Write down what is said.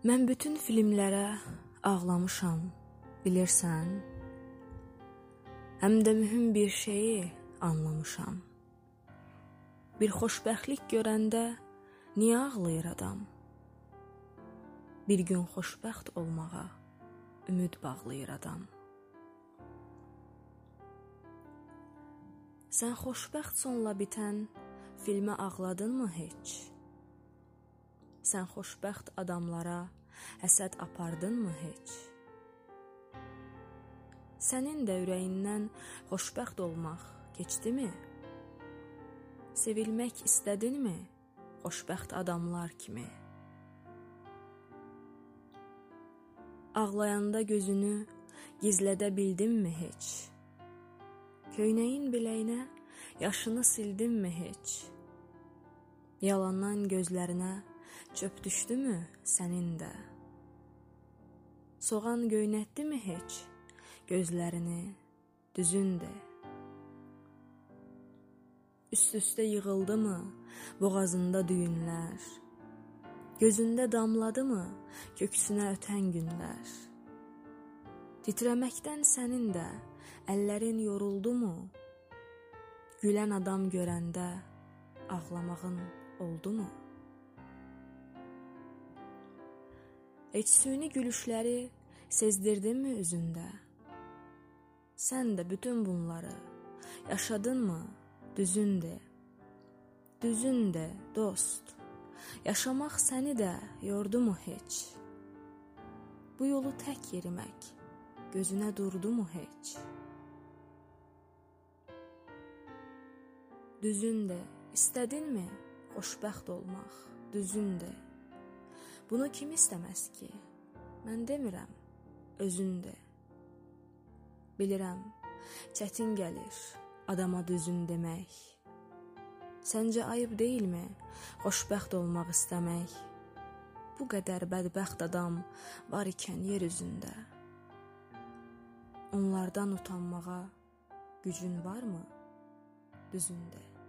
Mən bütün filmlərə ağlamışam, bilirsən? Həm də mühüm bir şeyi anlamışam. Bir xoşbəxtlik görəndə niyə ağlayır adam? Bir gün xoşbəxt olmağa ümid bağlayır adam. Sən xoşbəxt sonla bitən filmə ağladınmı heç? Sən xoşbəxt adamlara həsəd apardınmı heç? Sənin də ürəyindən xoşbəxt olmaq keçdimi? Sevilmək istədinmi? Xoşbəxt adamlar kimi. Ağlayanda gözünü gizlədə bildinmi heç? Köynəyin biləyinə yaşını sildinmi heç? Yalandan gözlərinə Çöp düşdümü sənin də? Soğan göynətdimi heç gözlərini düzündə? Üst-üstə yığıldımı boğazında düyünlər? Gözündə damladımı köksünə ötən günlər? Titrəməkdən sənin də əllərin yoruldumu? Gülən adam görəndə ağlamağın oldumu? Heç süni gülüşləri sezdirdinmi üzündə? Sən də bütün bunları yaşadınmı düzündə? Düzündə, dost. Yaşamaq səni də yordumu heç? Bu yolu tək yerimək gözünə durdumu heç? Düzündə, istədinmi xoşbəxt olmaq? Düzündə. Bunu kim istəməz ki? Mən demirəm, özündə. Bilirəm, çətin gəlir adama düzün demək. Səncə ayıb deyilmi xoşbəxt olmaq istəmək? Bu qədər bədbəxt adam var ikən yer üzündə. Onlardan utanmağa gücün varmı düzündə?